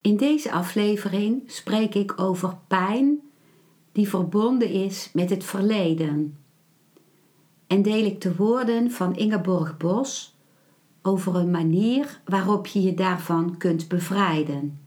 In deze aflevering spreek ik over pijn die verbonden is met het verleden. En deel ik de woorden van Ingeborg Bos over een manier waarop je je daarvan kunt bevrijden.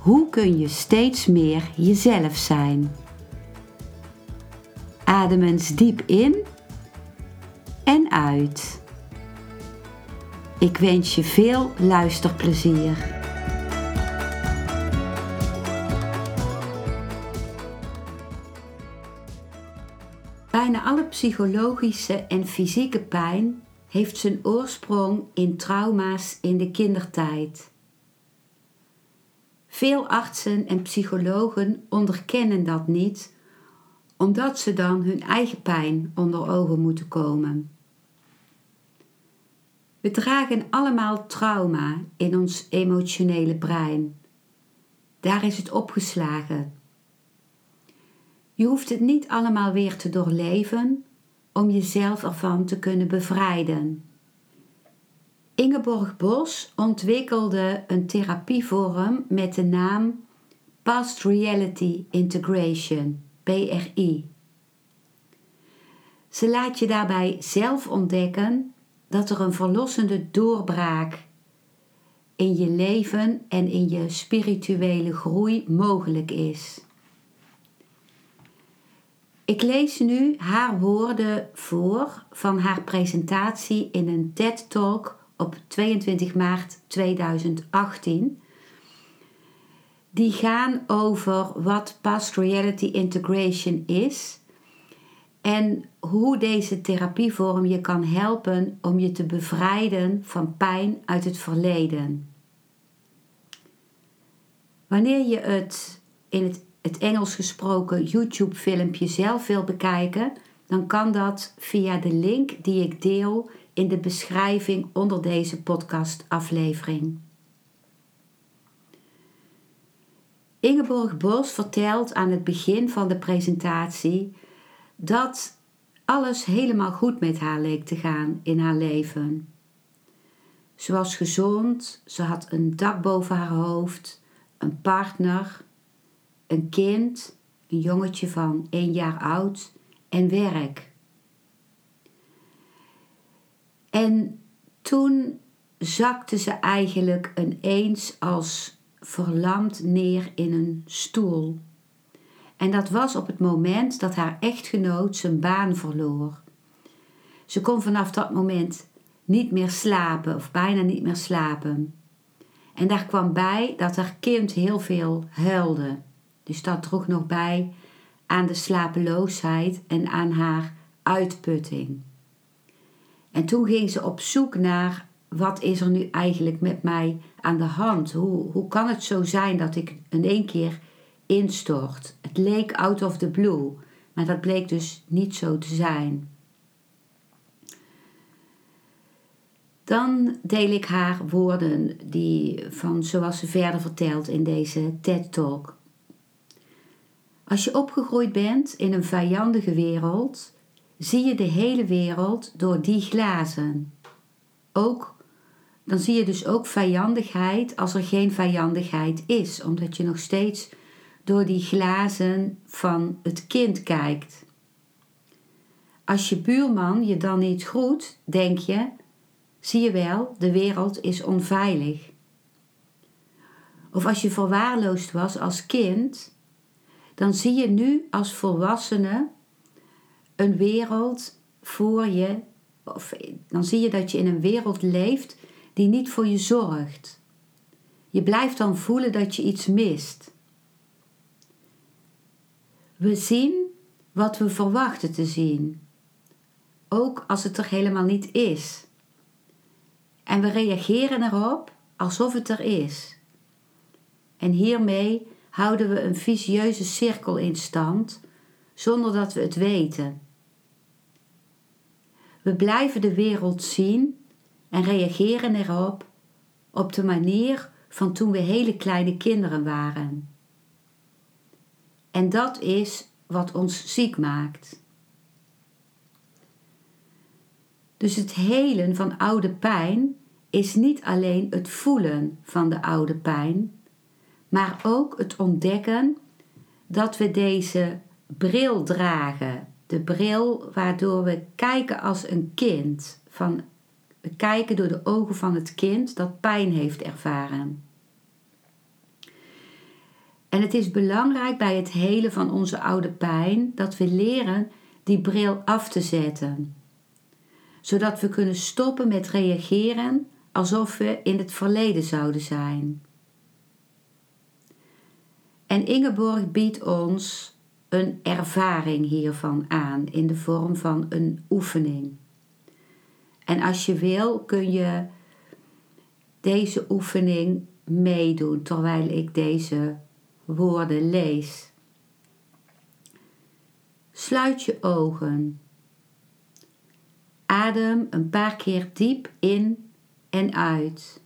hoe kun je steeds meer jezelf zijn? Adem eens diep in en uit. Ik wens je veel luisterplezier. Bijna alle psychologische en fysieke pijn heeft zijn oorsprong in trauma's in de kindertijd. Veel artsen en psychologen onderkennen dat niet, omdat ze dan hun eigen pijn onder ogen moeten komen. We dragen allemaal trauma in ons emotionele brein. Daar is het opgeslagen. Je hoeft het niet allemaal weer te doorleven om jezelf ervan te kunnen bevrijden. Ingeborg Bos ontwikkelde een therapievorm met de naam Past Reality Integration, PRI. Ze laat je daarbij zelf ontdekken dat er een verlossende doorbraak in je leven en in je spirituele groei mogelijk is. Ik lees nu haar woorden voor van haar presentatie in een TED-talk op 22 maart 2018. Die gaan over wat Past Reality Integration is en hoe deze therapievorm je kan helpen om je te bevrijden van pijn uit het verleden. Wanneer je het in het, het Engels gesproken YouTube-filmpje zelf wil bekijken, dan kan dat via de link die ik deel in de beschrijving onder deze podcastaflevering. Ingeborg Bos vertelt aan het begin van de presentatie dat alles helemaal goed met haar leek te gaan in haar leven. Ze was gezond, ze had een dak boven haar hoofd, een partner, een kind, een jongetje van één jaar oud en werk. En toen zakte ze eigenlijk ineens als verlamd neer in een stoel. En dat was op het moment dat haar echtgenoot zijn baan verloor. Ze kon vanaf dat moment niet meer slapen of bijna niet meer slapen. En daar kwam bij dat haar kind heel veel huilde. Dus dat droeg nog bij aan de slapeloosheid en aan haar uitputting. En toen ging ze op zoek naar wat is er nu eigenlijk met mij aan de hand? Hoe, hoe kan het zo zijn dat ik in één keer instort? Het leek out of the blue, maar dat bleek dus niet zo te zijn. Dan deel ik haar woorden die van zoals ze verder vertelt in deze TED Talk. Als je opgegroeid bent in een vijandige wereld, zie je de hele wereld door die glazen. Ook, dan zie je dus ook vijandigheid als er geen vijandigheid is, omdat je nog steeds door die glazen van het kind kijkt. Als je buurman je dan niet groet, denk je, zie je wel, de wereld is onveilig. Of als je verwaarloosd was als kind, dan zie je nu als volwassene een wereld voor je, of dan zie je dat je in een wereld leeft die niet voor je zorgt. Je blijft dan voelen dat je iets mist. We zien wat we verwachten te zien, ook als het er helemaal niet is. En we reageren erop alsof het er is. En hiermee houden we een vicieuze cirkel in stand zonder dat we het weten. We blijven de wereld zien en reageren erop op de manier van toen we hele kleine kinderen waren. En dat is wat ons ziek maakt. Dus het helen van oude pijn is niet alleen het voelen van de oude pijn, maar ook het ontdekken dat we deze bril dragen. De bril waardoor we kijken als een kind. Van, we kijken door de ogen van het kind dat pijn heeft ervaren. En het is belangrijk bij het helen van onze oude pijn dat we leren die bril af te zetten. Zodat we kunnen stoppen met reageren alsof we in het verleden zouden zijn. En Ingeborg biedt ons een ervaring hiervan aan in de vorm van een oefening. En als je wil, kun je deze oefening meedoen terwijl ik deze woorden lees. Sluit je ogen. Adem een paar keer diep in en uit.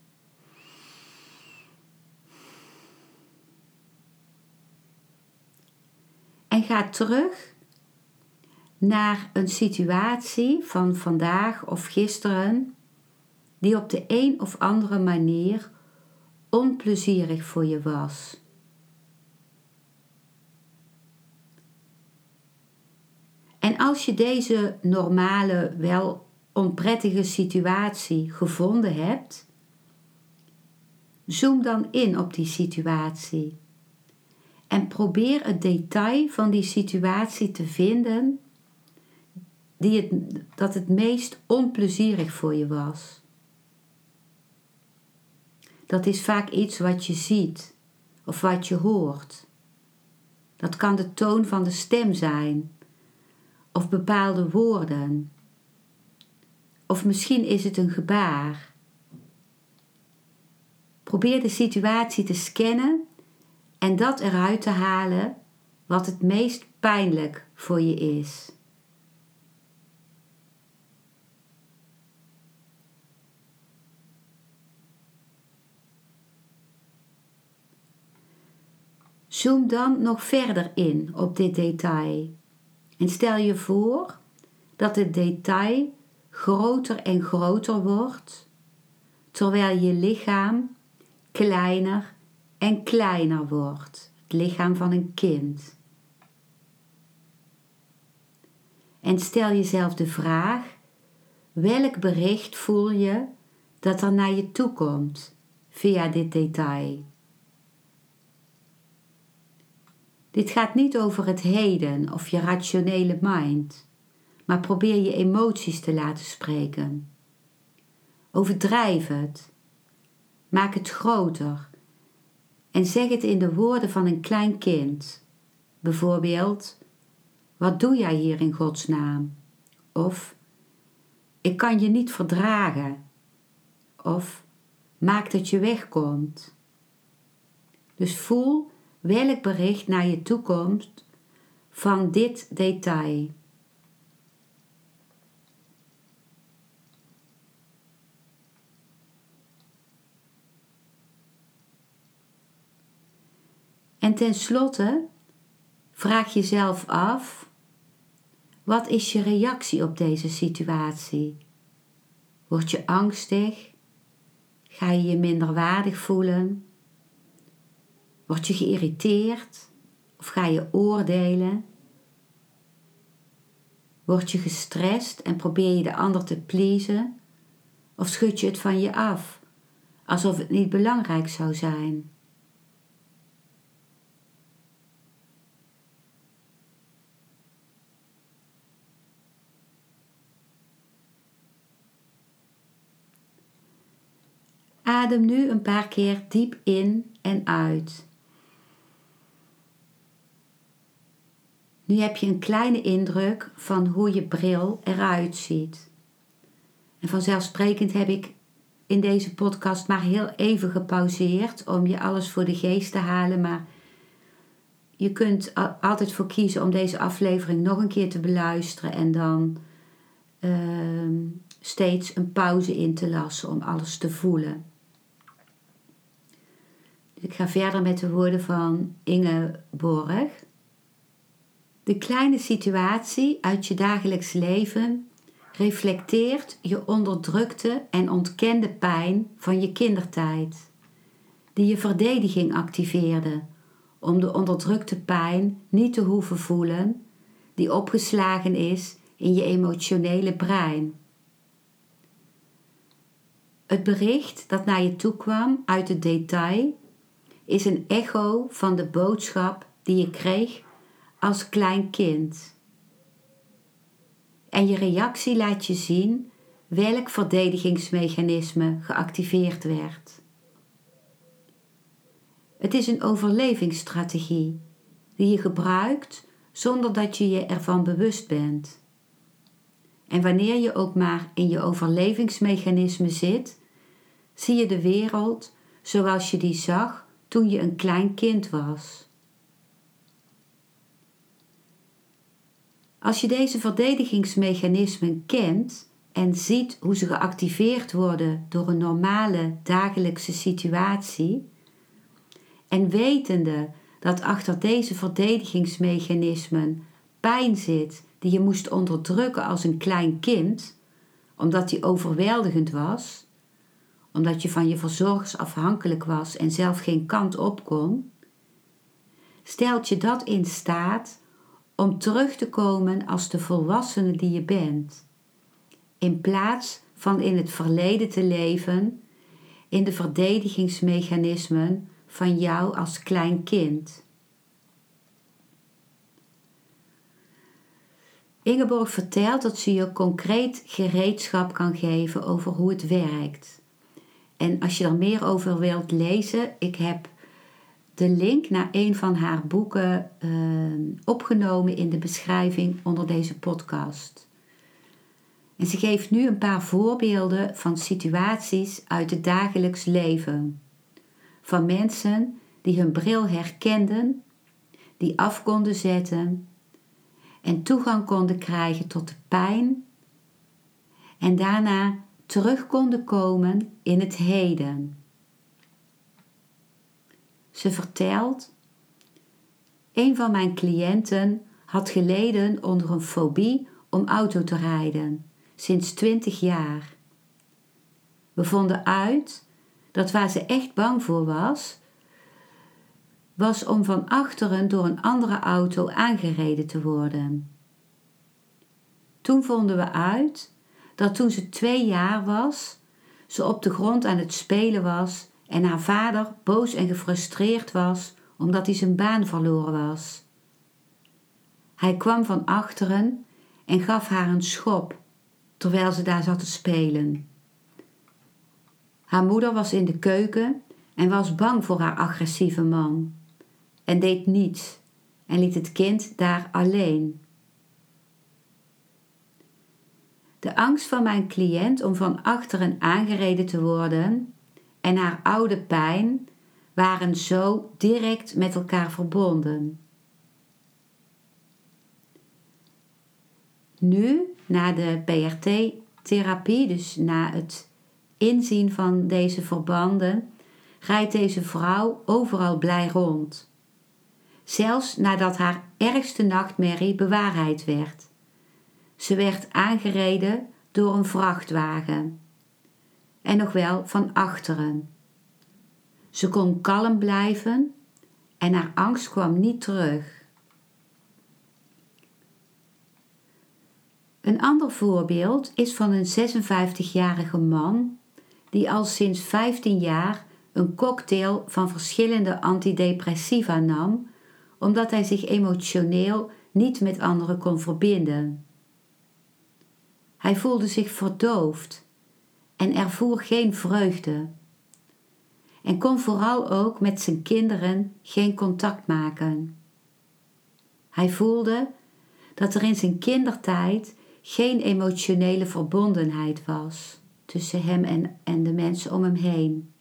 En ga terug naar een situatie van vandaag of gisteren die op de een of andere manier onplezierig voor je was. En als je deze normale, wel onprettige situatie gevonden hebt, zoom dan in op die situatie. En probeer het detail van die situatie te vinden die het, dat het meest onplezierig voor je was. Dat is vaak iets wat je ziet of wat je hoort. Dat kan de toon van de stem zijn of bepaalde woorden. Of misschien is het een gebaar. Probeer de situatie te scannen en dat eruit te halen wat het meest pijnlijk voor je is. Zoom dan nog verder in op dit detail en stel je voor dat het detail groter en groter wordt, terwijl je lichaam kleiner en kleiner wordt. Het lichaam van een kind. En stel jezelf de vraag: welk bericht voel je dat er naar je toe komt via dit detail? Dit gaat niet over het heden of je rationele mind, maar probeer je emoties te laten spreken. Overdrijf het. Maak het groter. En zeg het in de woorden van een klein kind. Bijvoorbeeld: Wat doe jij hier in Gods naam? Of Ik kan je niet verdragen. Of Maak dat je wegkomt. Dus voel welk bericht naar je toekomst van dit detail. En tenslotte vraag jezelf af: wat is je reactie op deze situatie? Word je angstig? Ga je je minder waardig voelen? Word je geïrriteerd of ga je oordelen? Word je gestrest en probeer je de ander te pleasen? Of schud je het van je af, alsof het niet belangrijk zou zijn? Adem nu een paar keer diep in en uit. Nu heb je een kleine indruk van hoe je bril eruit ziet. En vanzelfsprekend heb ik in deze podcast maar heel even gepauzeerd om je alles voor de geest te halen, maar je kunt altijd voor kiezen om deze aflevering nog een keer te beluisteren en dan uh, steeds een pauze in te lassen om alles te voelen. Ik ga verder met de woorden van Inge Borg. De kleine situatie uit je dagelijks leven reflecteert je onderdrukte en ontkende pijn van je kindertijd, die je verdediging activeerde om de onderdrukte pijn niet te hoeven voelen, die opgeslagen is in je emotionele brein. Het bericht dat naar je toe kwam uit het detail is een echo van de boodschap die je kreeg als klein kind. En je reactie laat je zien welk verdedigingsmechanisme geactiveerd werd. Het is een overlevingsstrategie die je gebruikt zonder dat je je ervan bewust bent. En wanneer je ook maar in je overlevingsmechanisme zit, zie je de wereld zoals je die zag toen je een klein kind was. Als je deze verdedigingsmechanismen kent en ziet hoe ze geactiveerd worden door een normale dagelijkse situatie, en wetende dat achter deze verdedigingsmechanismen pijn zit die je moest onderdrukken als een klein kind, omdat die overweldigend was, omdat je van je verzorgers afhankelijk was en zelf geen kant op kon, stelt je dat in staat om terug te komen als de volwassene die je bent, in plaats van in het verleden te leven, in de verdedigingsmechanismen van jou als klein kind. Ingeborg vertelt dat ze je concreet gereedschap kan geven over hoe het werkt. En als je er meer over wilt lezen, ik heb de link naar een van haar boeken uh, opgenomen in de beschrijving onder deze podcast. En ze geeft nu een paar voorbeelden van situaties uit het dagelijks leven. Van mensen die hun bril herkenden, die af konden zetten en toegang konden krijgen tot de pijn en daarna terug konden komen in het heden. Ze vertelt: Een van mijn cliënten had geleden onder een fobie om auto te rijden, sinds 20 jaar. We vonden uit dat waar ze echt bang voor was, was om van achteren door een andere auto aangereden te worden. Toen vonden we uit dat toen ze twee jaar was, ze op de grond aan het spelen was en haar vader boos en gefrustreerd was omdat hij zijn baan verloren was. Hij kwam van achteren en gaf haar een schop terwijl ze daar zat te spelen. Haar moeder was in de keuken en was bang voor haar agressieve man en deed niets en liet het kind daar alleen. De angst van mijn cliënt om van achteren aangereden te worden en haar oude pijn waren zo direct met elkaar verbonden. Nu, na de PRT-therapie, dus na het inzien van deze verbanden, rijdt deze vrouw overal blij rond. Zelfs nadat haar ergste nachtmerrie bewaarheid werd. Ze werd aangereden door een vrachtwagen en nog wel van achteren. Ze kon kalm blijven en haar angst kwam niet terug. Een ander voorbeeld is van een 56-jarige man die al sinds 15 jaar een cocktail van verschillende antidepressiva nam, omdat hij zich emotioneel niet met anderen kon verbinden. Hij voelde zich verdoofd en ervoer geen vreugde. En kon vooral ook met zijn kinderen geen contact maken. Hij voelde dat er in zijn kindertijd geen emotionele verbondenheid was tussen hem en, en de mensen om hem heen.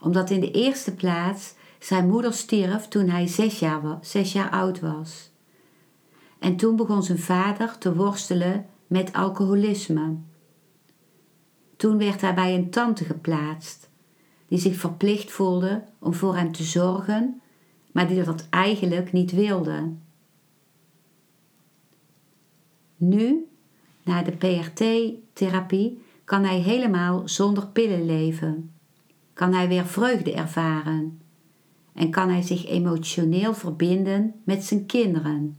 Omdat in de eerste plaats zijn moeder stierf toen hij zes jaar, zes jaar oud was. En toen begon zijn vader te worstelen met alcoholisme. Toen werd hij bij een tante geplaatst, die zich verplicht voelde om voor hem te zorgen, maar die dat eigenlijk niet wilde. Nu, na de PRT-therapie, kan hij helemaal zonder pillen leven. Kan hij weer vreugde ervaren en kan hij zich emotioneel verbinden met zijn kinderen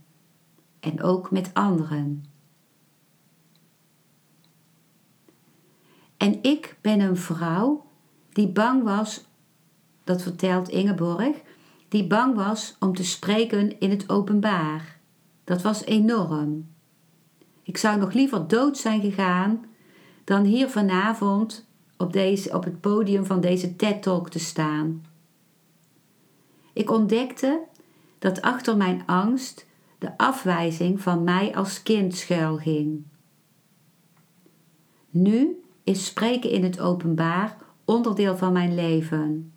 en ook met anderen. En ik ben een vrouw die bang was, dat vertelt Ingeborg, die bang was om te spreken in het openbaar. Dat was enorm. Ik zou nog liever dood zijn gegaan dan hier vanavond op, deze, op het podium van deze TED-talk te staan. Ik ontdekte dat achter mijn angst de afwijzing van mij als kind schuilging. Nu is spreken in het openbaar onderdeel van mijn leven.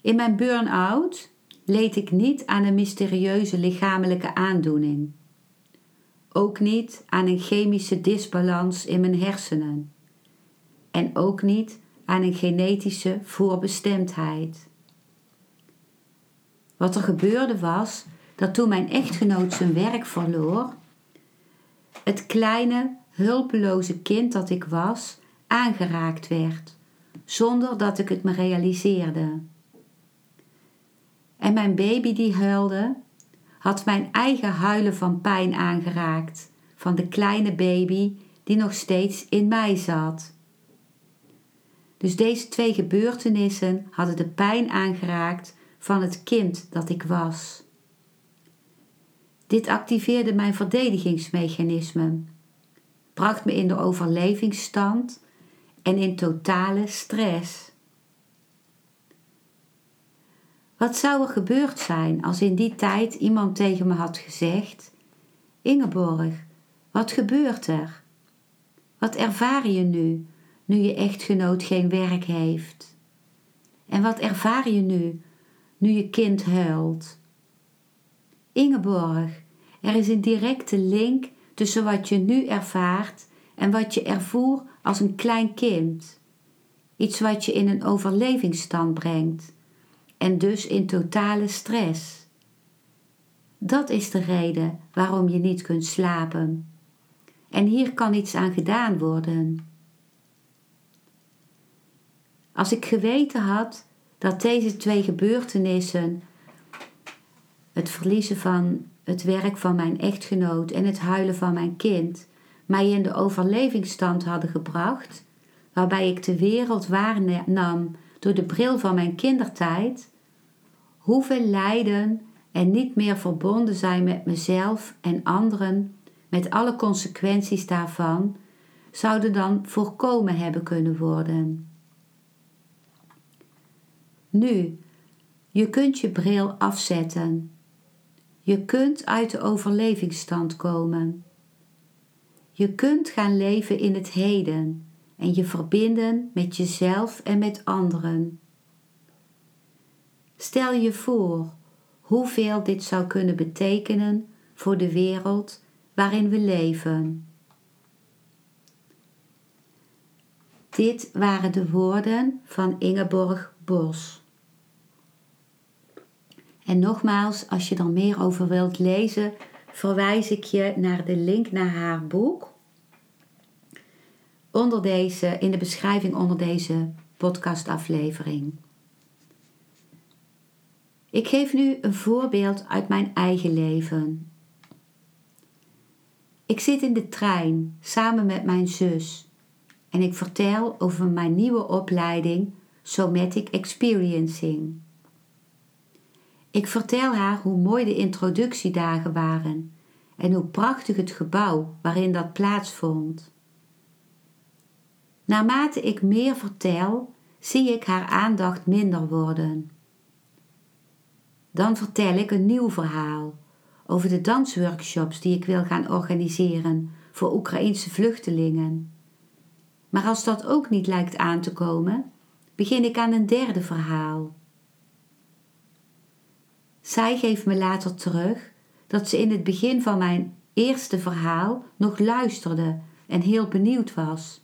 In mijn burn-out leed ik niet aan een mysterieuze lichamelijke aandoening. Ook niet aan een chemische disbalans in mijn hersenen. En ook niet aan een genetische voorbestemdheid. Wat er gebeurde was dat toen mijn echtgenoot zijn werk verloor, het kleine, hulpeloze kind dat ik was, aangeraakt werd, zonder dat ik het me realiseerde. En mijn baby die huilde, had mijn eigen huilen van pijn aangeraakt, van de kleine baby die nog steeds in mij zat. Dus deze twee gebeurtenissen hadden de pijn aangeraakt van het kind dat ik was. Dit activeerde mijn verdedigingsmechanisme, bracht me in de overlevingsstand en in totale stress. Wat zou er gebeurd zijn als in die tijd iemand tegen me had gezegd: Ingeborg, wat gebeurt er? Wat ervaar je nu, nu je echtgenoot geen werk heeft? En wat ervaar je nu, nu je kind huilt? Ingeborg, er is een directe link tussen wat je nu ervaart en wat je ervoer als een klein kind. Iets wat je in een overlevingsstand brengt en dus in totale stress. Dat is de reden waarom je niet kunt slapen. En hier kan iets aan gedaan worden. Als ik geweten had dat deze twee gebeurtenissen, het verliezen van het werk van mijn echtgenoot en het huilen van mijn kind, mij in de overlevingsstand hadden gebracht, waarbij ik de wereld waarnam door de bril van mijn kindertijd, hoeveel lijden en niet meer verbonden zijn met mezelf en anderen, met alle consequenties daarvan, zouden dan voorkomen hebben kunnen worden. Nu, je kunt je bril afzetten. Je kunt uit de overlevingsstand komen. Je kunt gaan leven in het heden en je verbinden met jezelf en met anderen. Stel je voor hoeveel dit zou kunnen betekenen voor de wereld waarin we leven. Dit waren de woorden van Ingeborg Bos. En nogmaals, als je er meer over wilt lezen, verwijs ik je naar de link naar haar boek. Onder deze, in de beschrijving onder deze podcastaflevering. Ik geef nu een voorbeeld uit mijn eigen leven. Ik zit in de trein samen met mijn zus en ik vertel over mijn nieuwe opleiding Somatic Experiencing. Ik vertel haar hoe mooi de introductiedagen waren en hoe prachtig het gebouw waarin dat plaatsvond. Naarmate ik meer vertel, zie ik haar aandacht minder worden. Dan vertel ik een nieuw verhaal over de dansworkshops die ik wil gaan organiseren voor Oekraïense vluchtelingen. Maar als dat ook niet lijkt aan te komen, begin ik aan een derde verhaal. Zij geeft me later terug dat ze in het begin van mijn eerste verhaal nog luisterde en heel benieuwd was.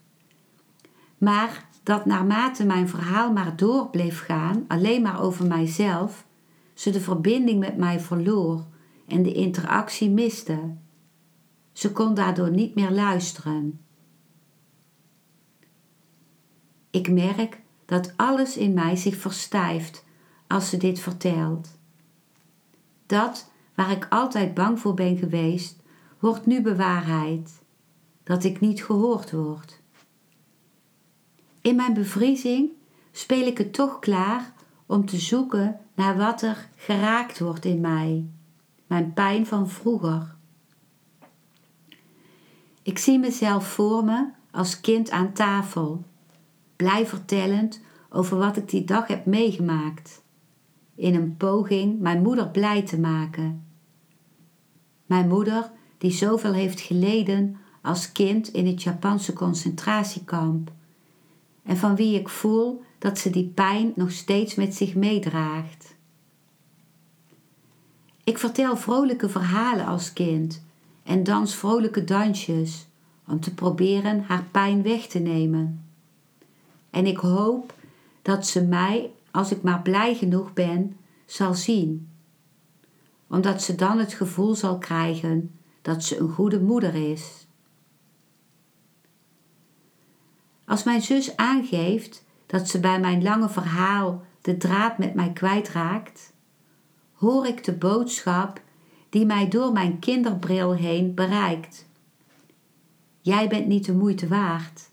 Maar dat naarmate mijn verhaal maar door bleef gaan, alleen maar over mijzelf, ze de verbinding met mij verloor en de interactie miste. Ze kon daardoor niet meer luisteren. Ik merk dat alles in mij zich verstijft als ze dit vertelt. Dat waar ik altijd bang voor ben geweest, wordt nu bewaarheid. Dat ik niet gehoord word. In mijn bevriezing speel ik het toch klaar om te zoeken naar wat er geraakt wordt in mij, mijn pijn van vroeger. Ik zie mezelf voor me als kind aan tafel, blij vertellend over wat ik die dag heb meegemaakt, in een poging mijn moeder blij te maken. Mijn moeder, die zoveel heeft geleden als kind in het Japanse concentratiekamp, en van wie ik voel dat ze die pijn nog steeds met zich meedraagt. Ik vertel vrolijke verhalen als kind en dans vrolijke dansjes om te proberen haar pijn weg te nemen. En ik hoop dat ze mij, als ik maar blij genoeg ben, zal zien, omdat ze dan het gevoel zal krijgen dat ze een goede moeder is. Als mijn zus aangeeft dat ze bij mijn lange verhaal de draad met mij kwijtraakt, hoor ik de boodschap die mij door mijn kinderbril heen bereikt. Jij bent niet de moeite waard.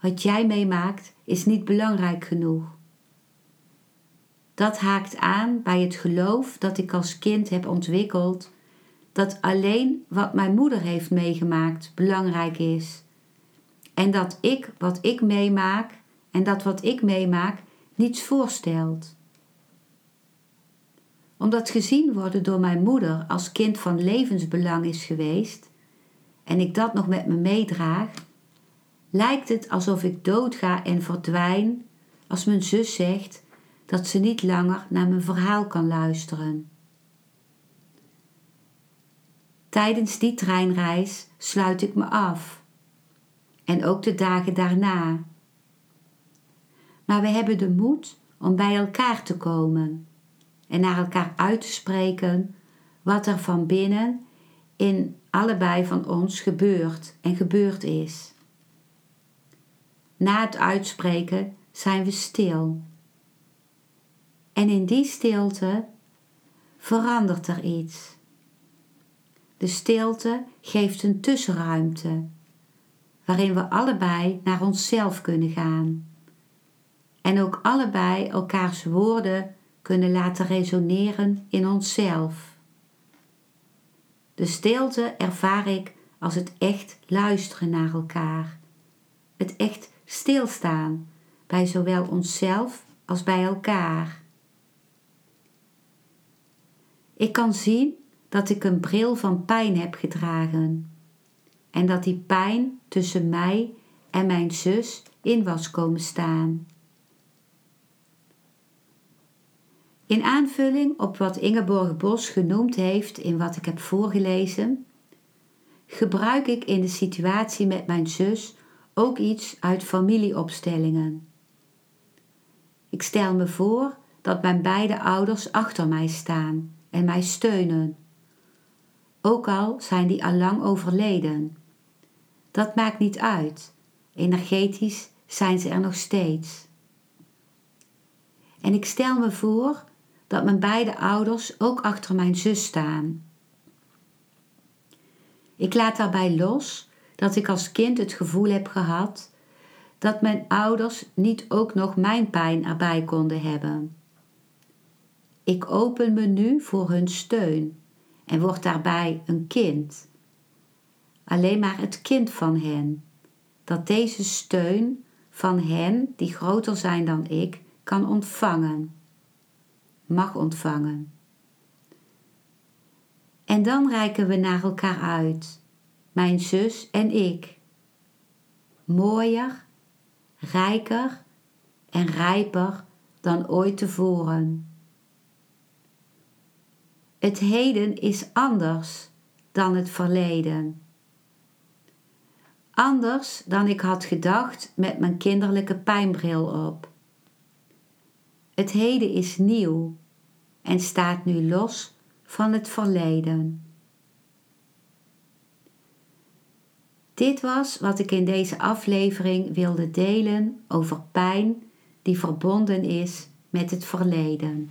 Wat jij meemaakt is niet belangrijk genoeg. Dat haakt aan bij het geloof dat ik als kind heb ontwikkeld dat alleen wat mijn moeder heeft meegemaakt belangrijk is. En dat ik wat ik meemaak en dat wat ik meemaak niets voorstelt. Omdat gezien worden door mijn moeder als kind van levensbelang is geweest en ik dat nog met me meedraag, lijkt het alsof ik doodga en verdwijn als mijn zus zegt dat ze niet langer naar mijn verhaal kan luisteren. Tijdens die treinreis sluit ik me af. En ook de dagen daarna. Maar we hebben de moed om bij elkaar te komen en naar elkaar uit te spreken wat er van binnen in allebei van ons gebeurt en gebeurd is. Na het uitspreken zijn we stil. En in die stilte verandert er iets. De stilte geeft een tussenruimte waarin we allebei naar onszelf kunnen gaan en ook allebei elkaars woorden kunnen laten resoneren in onszelf. De stilte ervaar ik als het echt luisteren naar elkaar, het echt stilstaan bij zowel onszelf als bij elkaar. Ik kan zien dat ik een bril van pijn heb gedragen en dat die pijn tussen mij en mijn zus in was komen staan. In aanvulling op wat Ingeborg Bos genoemd heeft in wat ik heb voorgelezen, gebruik ik in de situatie met mijn zus ook iets uit familieopstellingen. Ik stel me voor dat mijn beide ouders achter mij staan en mij steunen ook al zijn die al lang overleden. Dat maakt niet uit. Energetisch zijn ze er nog steeds. En ik stel me voor dat mijn beide ouders ook achter mijn zus staan. Ik laat daarbij los dat ik als kind het gevoel heb gehad dat mijn ouders niet ook nog mijn pijn erbij konden hebben. Ik open me nu voor hun steun en wordt daarbij een kind. Alleen maar het kind van hen, dat deze steun van hen die groter zijn dan ik kan ontvangen, mag ontvangen. En dan reiken we naar elkaar uit, mijn zus en ik. Mooier, rijker en rijper dan ooit tevoren. Het heden is anders dan het verleden. Anders dan ik had gedacht met mijn kinderlijke pijnbril op. Het heden is nieuw en staat nu los van het verleden. Dit was wat ik in deze aflevering wilde delen over pijn die verbonden is met het verleden.